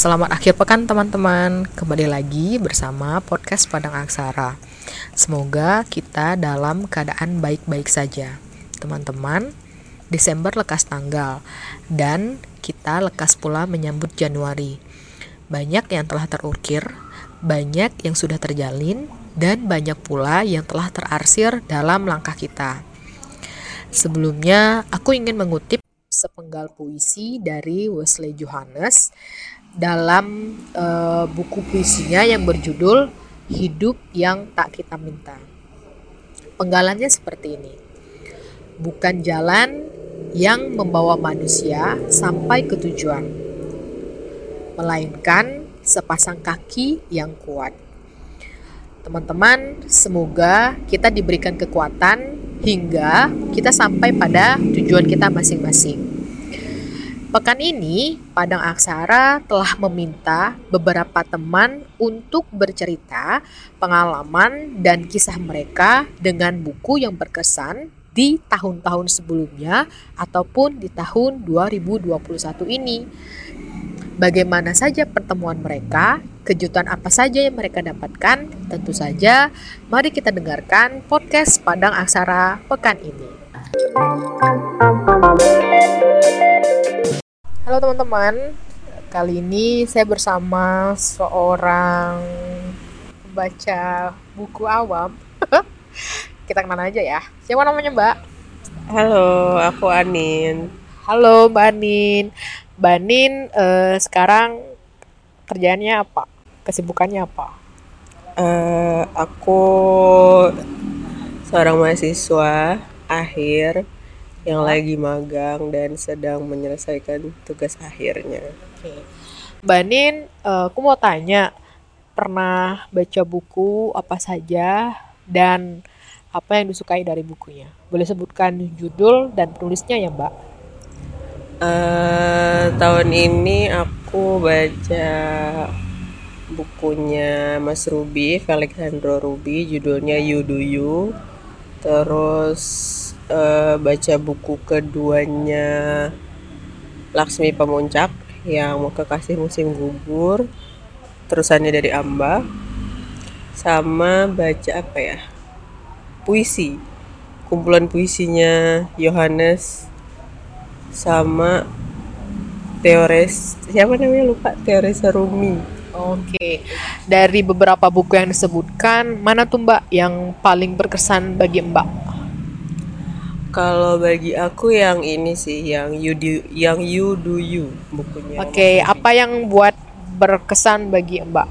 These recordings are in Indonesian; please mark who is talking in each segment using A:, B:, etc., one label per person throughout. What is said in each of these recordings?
A: Selamat akhir pekan teman-teman. Kembali lagi bersama podcast Padang Aksara. Semoga kita dalam keadaan baik-baik saja. Teman-teman, Desember lekas tanggal dan kita lekas pula menyambut Januari. Banyak yang telah terukir, banyak yang sudah terjalin, dan banyak pula yang telah terarsir dalam langkah kita. Sebelumnya, aku ingin mengutip sepenggal puisi dari Wesley Johannes dalam uh, buku puisinya yang berjudul Hidup yang Tak Kita Minta. Penggalannya seperti ini. Bukan jalan yang membawa manusia sampai ke tujuan, melainkan sepasang kaki yang kuat. Teman-teman, semoga kita diberikan kekuatan hingga kita sampai pada tujuan kita masing-masing. Pekan ini, Padang Aksara telah meminta beberapa teman untuk bercerita pengalaman dan kisah mereka dengan buku yang berkesan di tahun-tahun sebelumnya ataupun di tahun 2021 ini. Bagaimana saja pertemuan mereka, kejutan apa saja yang mereka dapatkan, tentu saja mari kita dengarkan podcast Padang Aksara pekan ini. Halo teman-teman, kali ini saya bersama seorang pembaca buku awam. Kita kenal aja ya. Siapa namanya Mbak?
B: Halo, aku Anin.
A: Halo Mbak Anin. Mbak Anin uh, sekarang kerjaannya apa? Kesibukannya apa?
B: Uh, aku seorang mahasiswa akhir yang lagi magang dan sedang menyelesaikan tugas akhirnya.
A: Oke. Mbak Nin, uh, aku mau tanya, pernah baca buku apa saja dan apa yang disukai dari bukunya? Boleh sebutkan judul dan penulisnya ya, Mbak?
B: Uh, tahun ini aku baca bukunya Mas Ruby, Alexandro Ruby, judulnya You Do You. Terus uh, baca buku keduanya Laksmi Pemuncak yang mau kekasih musim gugur terusannya dari Amba sama baca apa ya puisi kumpulan puisinya Yohanes sama Teores siapa namanya lupa Teores Rumi
A: Oke, dari beberapa buku yang disebutkan, mana tuh Mbak yang paling berkesan bagi Mbak?
B: Kalau bagi aku yang ini sih, yang you do, yang you do you bukunya.
A: Oke, okay, apa yang buat berkesan bagi Mbak?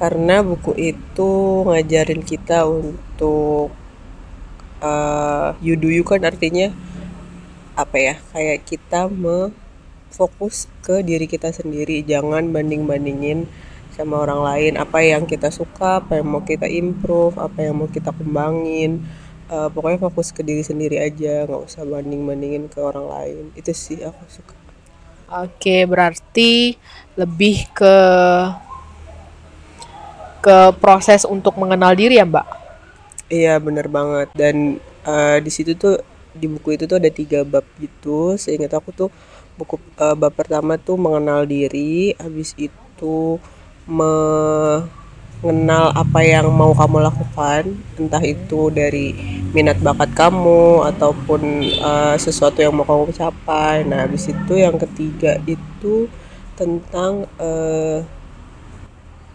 B: Karena buku itu ngajarin kita untuk uh, you do you kan artinya apa ya? Kayak kita fokus ke diri kita sendiri, jangan banding-bandingin sama orang lain. Apa yang kita suka, apa yang mau kita improve, apa yang mau kita kembangin. Uh, pokoknya fokus ke diri sendiri aja. Nggak usah banding bandingin ke orang lain. Itu sih aku suka.
A: Oke berarti lebih ke ke proses untuk mengenal diri ya mbak?
B: Iya bener banget. Dan uh, di situ tuh di buku itu tuh ada tiga bab gitu. Seingat aku tuh buku uh, bab pertama tuh mengenal diri habis itu me mengenal apa yang mau kamu lakukan entah itu dari minat bakat kamu ataupun uh, sesuatu yang mau kamu capai. Nah habis itu yang ketiga itu tentang uh,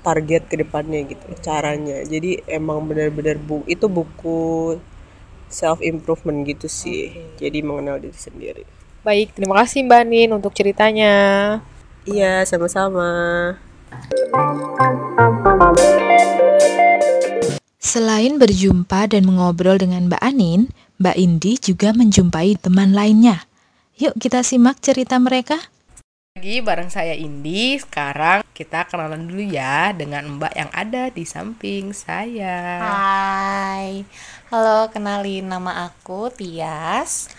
B: target ke depannya gitu caranya. Jadi emang benar-benar bu itu buku self improvement gitu sih okay. jadi mengenal diri sendiri
A: baik terima kasih mbak Nin untuk ceritanya
B: iya sama-sama
C: Selain berjumpa dan mengobrol dengan Mbak Anin, Mbak Indi juga menjumpai teman lainnya. Yuk kita simak cerita mereka.
A: Lagi bareng saya Indi, sekarang kita kenalan dulu ya dengan Mbak yang ada di samping saya.
D: Hai, halo kenalin nama aku Tias.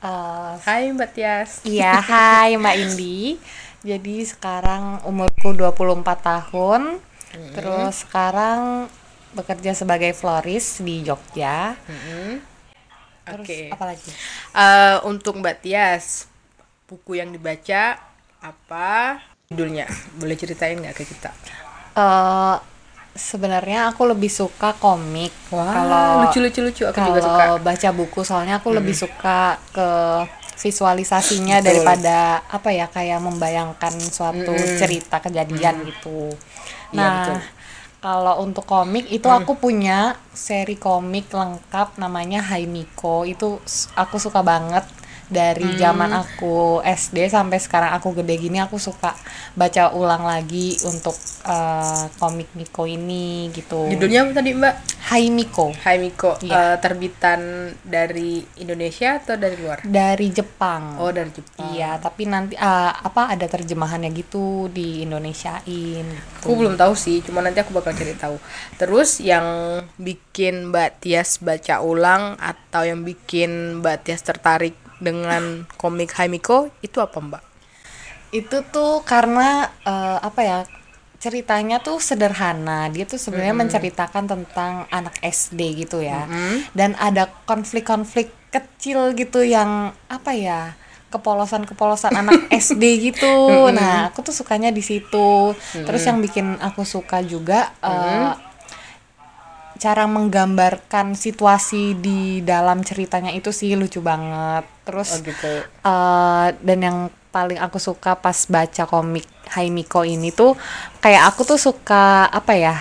A: Uh, hai Mbak Tias.
D: Iya, hai Mbak Indi. Jadi sekarang umurku 24 tahun. Hmm. Terus sekarang bekerja sebagai floris di Jogja. Hmm.
A: Terus okay. apa lagi? Uh, untuk Mbak Tias, buku yang dibaca apa? judulnya boleh ceritain nggak ke kita
D: Eh, sebenarnya aku lebih suka komik kalau
A: lucu lucu lucu aku juga suka
D: baca buku soalnya aku lebih suka ke visualisasinya
A: Betul.
D: daripada apa ya kayak membayangkan suatu cerita kejadian gitu.
A: Iya,
D: Nah,
A: betul.
D: kalau untuk komik itu aku punya seri komik lengkap namanya Haimiko. Itu aku suka banget dari zaman aku SD sampai sekarang aku gede gini aku suka baca ulang lagi untuk eh, komik Miko ini gitu.
A: judulnya apa tadi mbak
D: Haimiko
A: Hai Miko
D: Iya.
A: Eh, terbitan dari Indonesia atau dari luar
D: dari Jepang.
A: oh dari Jepang
D: Iya, tapi nanti ah, apa ada terjemahannya gitu di Indonesiain.
A: Aku belum tahu sih, cuma nanti aku bakal cari tahu. Terus yang bikin Mbak Tias baca ulang atau yang bikin Mbak Tias tertarik dengan komik Haimiko itu apa Mbak?
D: Itu tuh karena eh, apa ya? Ceritanya tuh sederhana. Dia tuh sebenarnya menceritakan tentang anak SD gitu ya. Dan ada konflik-konflik kecil gitu yang apa ya? kepolosan-kepolosan anak SD gitu. Nah, aku tuh sukanya di situ. Terus yang bikin aku suka juga eh, cara menggambarkan situasi di dalam ceritanya itu sih lucu banget. Terus
A: Oh gitu.
D: eh, dan yang paling aku suka pas baca komik Haimiko ini tuh kayak aku tuh suka apa ya?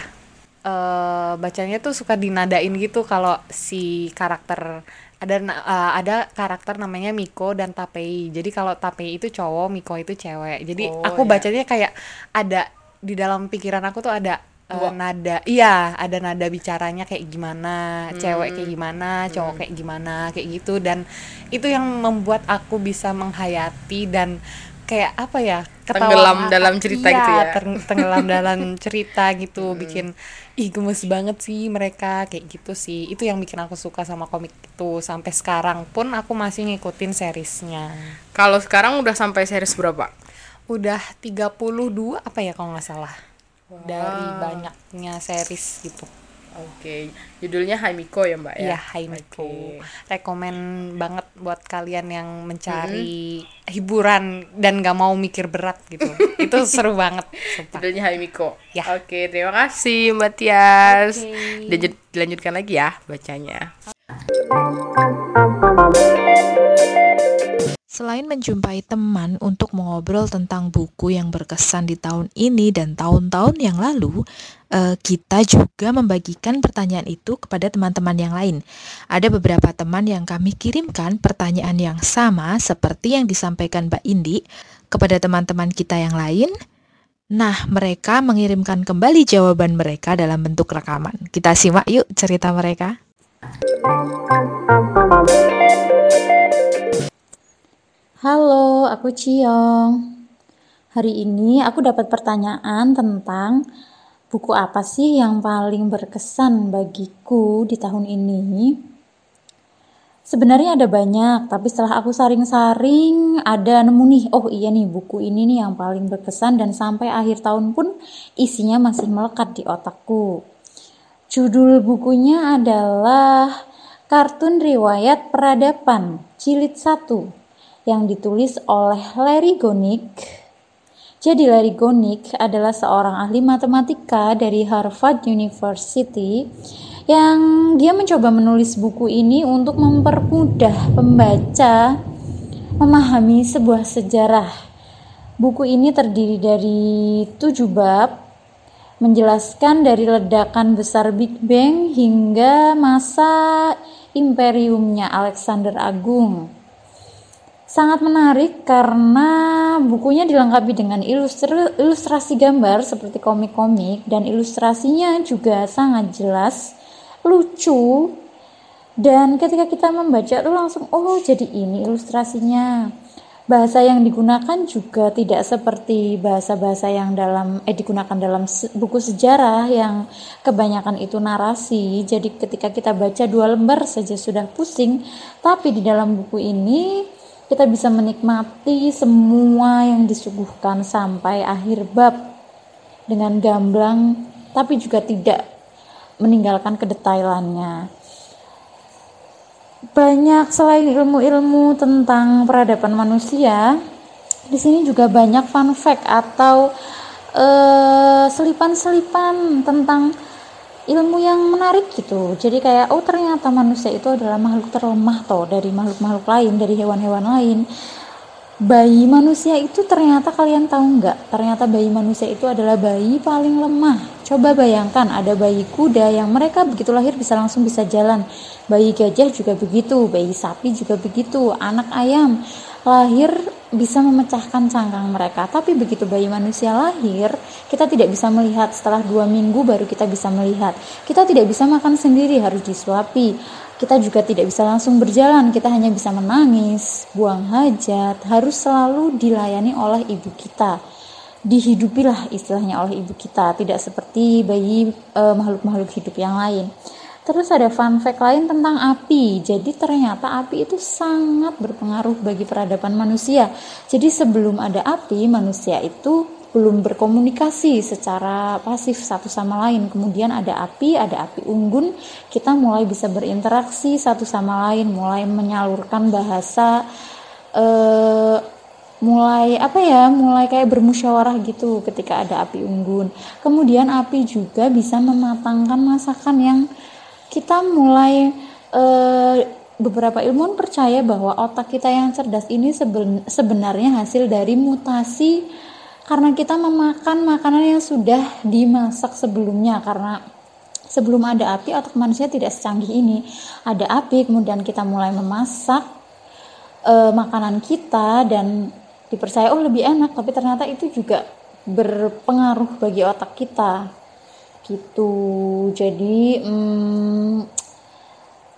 D: eh bacanya tuh suka dinadain gitu kalau si karakter ada eh, ada karakter namanya Miko dan Tapei. Jadi kalau Tapei itu cowok, Miko itu cewek. Jadi
A: Oh,
D: aku
A: iya.
D: bacanya kayak ada di dalam pikiran aku tuh ada eh, nada iya ada nada bicaranya kayak gimana cewek kayak gimana cowok kayak gimana kayak gitu. Dan itu yang membuat aku bisa menghayati dan kayak apa ya
A: Tenggelam
D: ngakak.
A: dalam cerita
D: Iya,
A: gitu ya.
D: teng- tenggelam dalam cerita gitu bikin ih gemes banget sih mereka kayak gitu sih. Itu yang bikin aku suka sama komik itu. Sampai sekarang pun aku masih ngikutin seriesnya.
A: Kalau sekarang udah sampai series berapa?
D: udah 32 apa ya kalau nggak salah dari banyaknya series gitu
A: Oke, judulnya Haimiko ya Mbak ya?
D: Iya, Hai Miko.
A: Oke.
D: Rekomen banget buat kalian yang mencari hiburan dan gak mau mikir berat gitu. Itu seru banget, sumpah.
A: Judulnya Haimiko.
D: Ya.
A: Oke, terima kasih Mbak Tias. Dilanjut- Dilanjutkan lagi ya bacanya.
C: Selain menjumpai teman untuk mengobrol tentang buku yang berkesan di tahun ini dan tahun-tahun yang lalu, eh, kita juga membagikan pertanyaan itu kepada teman-teman yang lain. Ada beberapa teman yang kami kirimkan pertanyaan yang sama seperti yang disampaikan Mbak Indi kepada teman-teman kita yang lain. Nah, mereka mengirimkan kembali jawaban mereka dalam bentuk rekaman. Kita simak yuk cerita mereka.
E: Halo, aku Ciong. Hari ini aku dapat pertanyaan tentang buku apa sih yang paling berkesan bagiku di tahun ini. Sebenarnya ada banyak, tapi setelah aku saring-saring ada nemu nih, oh iya nih buku ini nih yang paling berkesan dan sampai akhir tahun pun isinya masih melekat di otakku. Judul bukunya adalah Kartun Riwayat Peradaban Jilid 1 yang ditulis oleh Larry Gonick. Jadi Larry Gonick adalah seorang ahli matematika dari Harvard University yang dia mencoba menulis buku ini untuk mempermudah pembaca memahami sebuah sejarah. Buku ini terdiri dari tujuh bab menjelaskan dari ledakan besar Big Bang hingga masa imperiumnya Alexander Agung. Sangat menarik karena bukunya dilengkapi dengan ilustr- ilustrasi gambar seperti komik-komik dan ilustrasinya juga sangat jelas, lucu, dan ketika kita membaca tuh langsung oh jadi ini ilustrasinya. Bahasa yang digunakan juga tidak seperti bahasa-bahasa yang dalam eh digunakan dalam buku sejarah yang kebanyakan itu narasi. Jadi ketika kita baca dua lembar saja sudah pusing, tapi di dalam buku ini kita bisa menikmati semua yang disuguhkan sampai akhir bab dengan gamblang tapi juga tidak meninggalkan kedetailannya. Banyak selain ilmu-ilmu tentang peradaban manusia di sini juga banyak fun fact atau uh, selipan-selipan tentang ilmu yang menarik gitu. Jadi kayak oh ternyata manusia itu adalah makhluk terlemah toh dari makhluk-makhluk lain, dari hewan-hewan lain. Bayi manusia itu ternyata kalian tahu nggak? Ternyata bayi manusia itu adalah bayi paling lemah. Coba bayangkan ada bayi kuda yang mereka begitu lahir bisa langsung bisa jalan. Bayi gajah juga begitu, bayi sapi juga begitu, anak ayam lahir bisa memecahkan cangkang mereka. Tapi begitu bayi manusia lahir, kita tidak bisa melihat setelah dua minggu baru kita bisa melihat. Kita tidak bisa makan sendiri, harus disuapi. Kita juga tidak bisa langsung berjalan, kita hanya bisa menangis, buang hajat, harus selalu dilayani oleh ibu kita. Dihidupilah istilahnya oleh ibu kita, tidak seperti bayi eh, makhluk-makhluk hidup yang lain. Terus ada fun fact lain tentang api. Jadi ternyata api itu sangat berpengaruh bagi peradaban manusia. Jadi sebelum ada api, manusia itu belum berkomunikasi secara pasif satu sama lain. Kemudian ada api, ada api unggun, kita mulai bisa berinteraksi satu sama lain, mulai menyalurkan bahasa eh, mulai apa ya mulai kayak bermusyawarah gitu ketika ada api unggun kemudian api juga bisa mematangkan masakan yang kita mulai uh, beberapa ilmuwan percaya bahwa otak kita yang cerdas ini seben, sebenarnya hasil dari mutasi karena kita memakan makanan yang sudah dimasak sebelumnya. Karena sebelum ada api otak manusia tidak secanggih ini. Ada api kemudian kita mulai memasak uh, makanan kita dan dipercaya oh lebih enak. Tapi ternyata itu juga berpengaruh bagi otak kita gitu. Jadi hmm,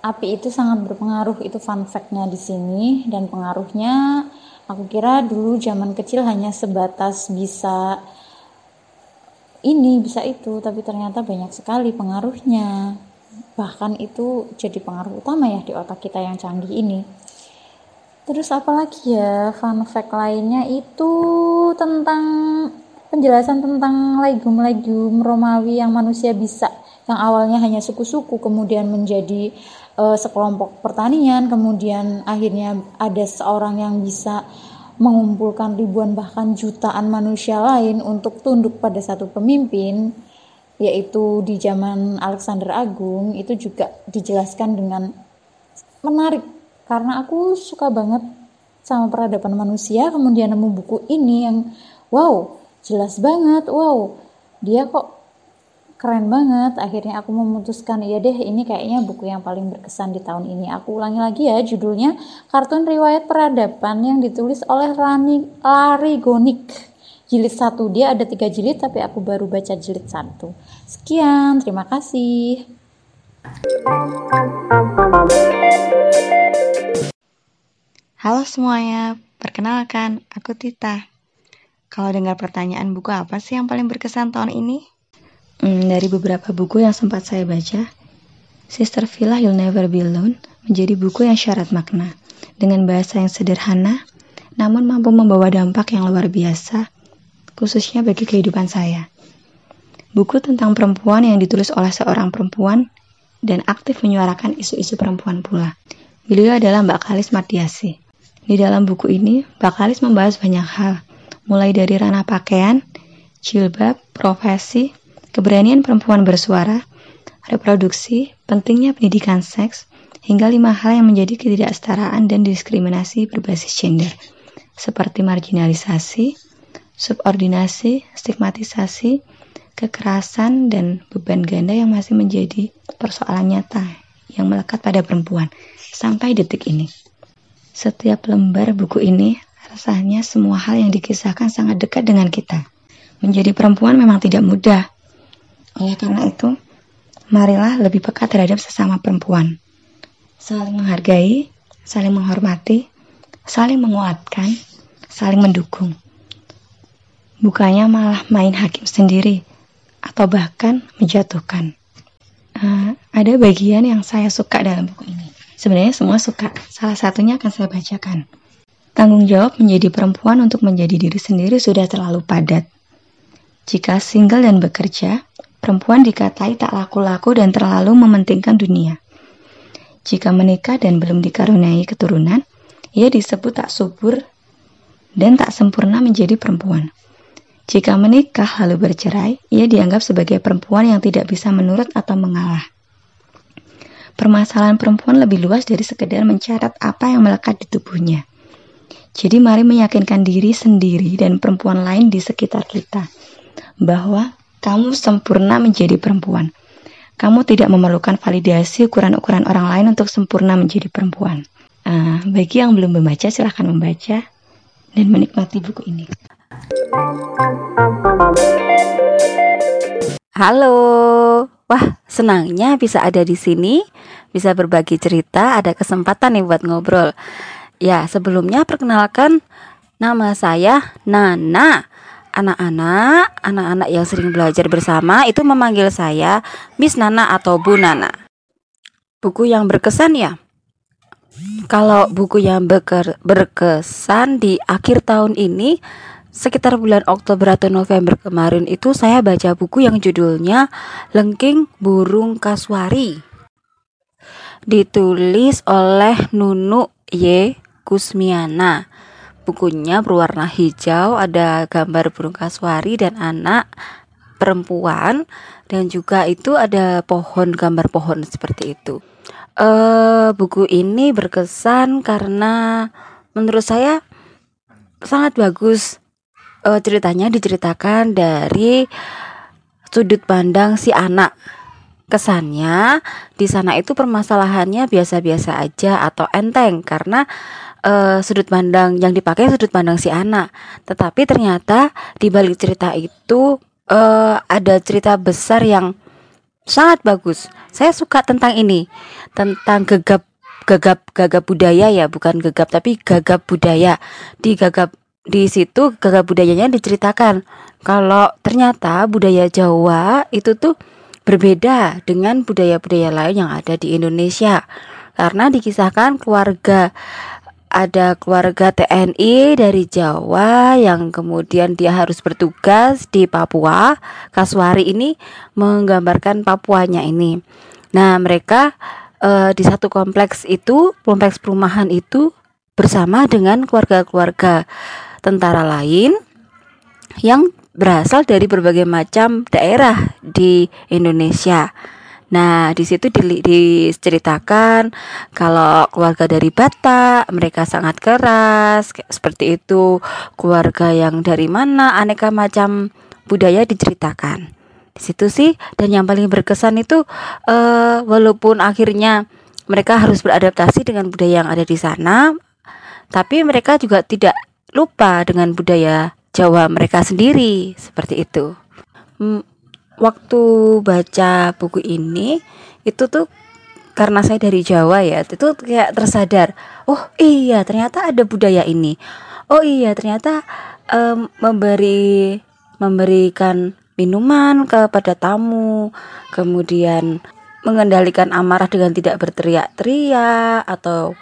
E: api itu sangat berpengaruh. Itu fun factnya di sini. Dan pengaruhnya aku kira dulu zaman kecil hanya sebatas bisa ini bisa itu. Tapi ternyata banyak sekali pengaruhnya. Bahkan itu jadi pengaruh utama ya di otak kita yang canggih ini. Terus apalagi ya? Fun fact lainnya itu tentang penjelasan tentang legum-legum Romawi yang manusia bisa yang awalnya hanya suku-suku kemudian menjadi uh, sekelompok pertanian kemudian akhirnya ada seorang yang bisa mengumpulkan ribuan bahkan jutaan manusia lain untuk tunduk pada satu pemimpin yaitu di zaman Alexander Agung. Itu juga dijelaskan dengan menarik karena aku suka banget sama peradaban manusia kemudian nemu buku ini yang wow jelas banget wow. Dia kok keren banget. Akhirnya aku memutuskan iya deh ini kayaknya buku yang paling berkesan di tahun ini. Aku ulangi lagi ya judulnya kartun riwayat peradaban yang ditulis oleh Rani Larry Gonik. Jilid satu. Dia ada tiga jilid tapi aku baru baca jilid satu. Sekian terima kasih.
F: Halo semuanya, perkenalkan aku Tita. Kalau dengar pertanyaan buku apa sih yang paling berkesan tahun ini? Hmm, dari beberapa buku yang sempat saya baca, Sister Villa You'll Never Be Alone menjadi buku yang syarat makna, dengan bahasa yang sederhana, namun mampu membawa dampak yang luar biasa, khususnya bagi kehidupan saya. Buku tentang perempuan yang ditulis oleh seorang perempuan dan aktif menyuarakan isu-isu perempuan pula. Beliau adalah Mbak Kalis Mardiasi. Di dalam buku ini, Mbak Kalis membahas banyak hal, mulai dari ranah pakaian, jilbab, profesi, keberanian perempuan bersuara, reproduksi, pentingnya pendidikan seks, hingga lima hal yang menjadi ketidaksetaraan dan diskriminasi berbasis gender, seperti marginalisasi, subordinasi, stigmatisasi, kekerasan, dan beban ganda yang masih menjadi persoalan nyata yang melekat pada perempuan sampai detik ini. Setiap lembar buku ini Rasanya semua hal yang dikisahkan sangat dekat dengan kita. Menjadi perempuan memang tidak mudah. Oleh karena itu, marilah lebih peka terhadap sesama perempuan. Saling menghargai, saling menghormati, saling menguatkan, saling mendukung. Bukannya malah main hakim sendiri atau bahkan menjatuhkan. Uh, ada bagian yang saya suka dalam buku ini. Sebenarnya semua suka. Salah satunya akan saya bacakan. Tanggung jawab menjadi perempuan untuk menjadi diri sendiri sudah terlalu padat. Jika single dan bekerja, perempuan dikatai tak laku-laku dan terlalu mementingkan dunia. Jika menikah dan belum dikaruniai keturunan, ia disebut tak subur dan tak sempurna menjadi perempuan. Jika menikah lalu bercerai, ia dianggap sebagai perempuan yang tidak bisa menurut atau mengalah. Permasalahan perempuan lebih luas dari sekedar mencatat apa yang melekat di tubuhnya. Jadi mari meyakinkan diri sendiri dan perempuan lain di sekitar kita bahwa kamu sempurna menjadi perempuan. Kamu tidak memerlukan validasi ukuran-ukuran orang lain untuk sempurna menjadi perempuan. Uh, bagi yang belum membaca, silahkan membaca dan menikmati buku ini.
G: Halo. Wah, senangnya bisa ada di sini, bisa berbagi cerita, ada kesempatan nih buat ngobrol. Ya, sebelumnya perkenalkan nama saya Nana. Anak-anak, anak-anak yang sering belajar bersama itu memanggil saya Miss Nana atau Bu Nana. Buku yang berkesan ya? Kalau buku yang berkesan di akhir tahun ini sekitar bulan Oktober atau November kemarin itu saya baca buku yang judulnya Lengking Burung Kaswari. Ditulis oleh Nunu Y. Kusmiana. Bukunya berwarna hijau, ada gambar burung kaswari dan anak perempuan dan juga itu ada pohon gambar pohon seperti itu. Uh, buku ini berkesan karena menurut saya sangat bagus uh, ceritanya diceritakan dari sudut pandang si anak. Kesannya di sana itu permasalahannya biasa-biasa aja atau enteng karena uh, sudut pandang yang dipakai sudut pandang si anak. Tetapi ternyata di balik cerita itu uh, ada cerita besar yang sangat bagus. Saya suka tentang ini, tentang gegap gagap gagap budaya ya, bukan gegap tapi gagap budaya. Di gagap di situ gagap budayanya diceritakan kalau ternyata budaya Jawa itu tuh berbeda dengan budaya-budaya lain yang ada di Indonesia karena dikisahkan keluarga ada keluarga TNI dari Jawa yang kemudian dia harus bertugas di Papua. Kaswari ini menggambarkan Papuanya ini. Nah, mereka e, di satu kompleks itu, kompleks perumahan itu bersama dengan keluarga-keluarga tentara lain yang berasal dari berbagai macam daerah di Indonesia. Nah, di situ di, diceritakan kalau keluarga dari Batak mereka sangat keras, seperti itu. Keluarga yang dari mana, aneka macam budaya diceritakan. Di situ sih, dan yang paling berkesan itu, uh, walaupun akhirnya mereka harus beradaptasi dengan budaya yang ada di sana, tapi mereka juga tidak lupa dengan budaya Jawa mereka sendiri seperti itu. Waktu baca buku ini itu tuh karena saya dari Jawa ya, itu kayak tersadar, oh iya ternyata ada budaya ini. Oh iya ternyata um, memberi memberikan minuman kepada tamu, kemudian mengendalikan amarah dengan tidak berteriak-teriak atau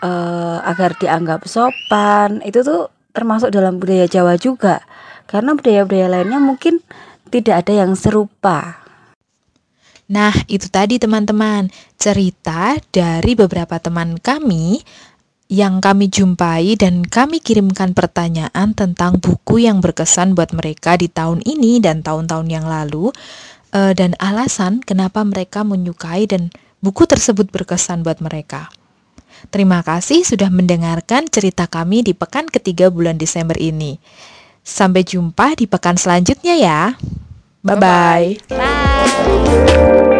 G: uh, agar dianggap sopan itu tuh termasuk dalam budaya Jawa juga karena budaya-budaya lainnya mungkin tidak ada yang serupa.
C: Nah, itu tadi teman-teman, cerita dari beberapa teman kami yang kami jumpai dan kami kirimkan pertanyaan tentang buku yang berkesan buat mereka di tahun ini dan tahun-tahun yang lalu eh, dan alasan kenapa mereka menyukai dan buku tersebut berkesan buat mereka. Terima kasih sudah mendengarkan cerita kami di pekan ketiga bulan Desember ini. Sampai jumpa di pekan selanjutnya ya. Bye-bye.
D: Bye. -bye. Bye.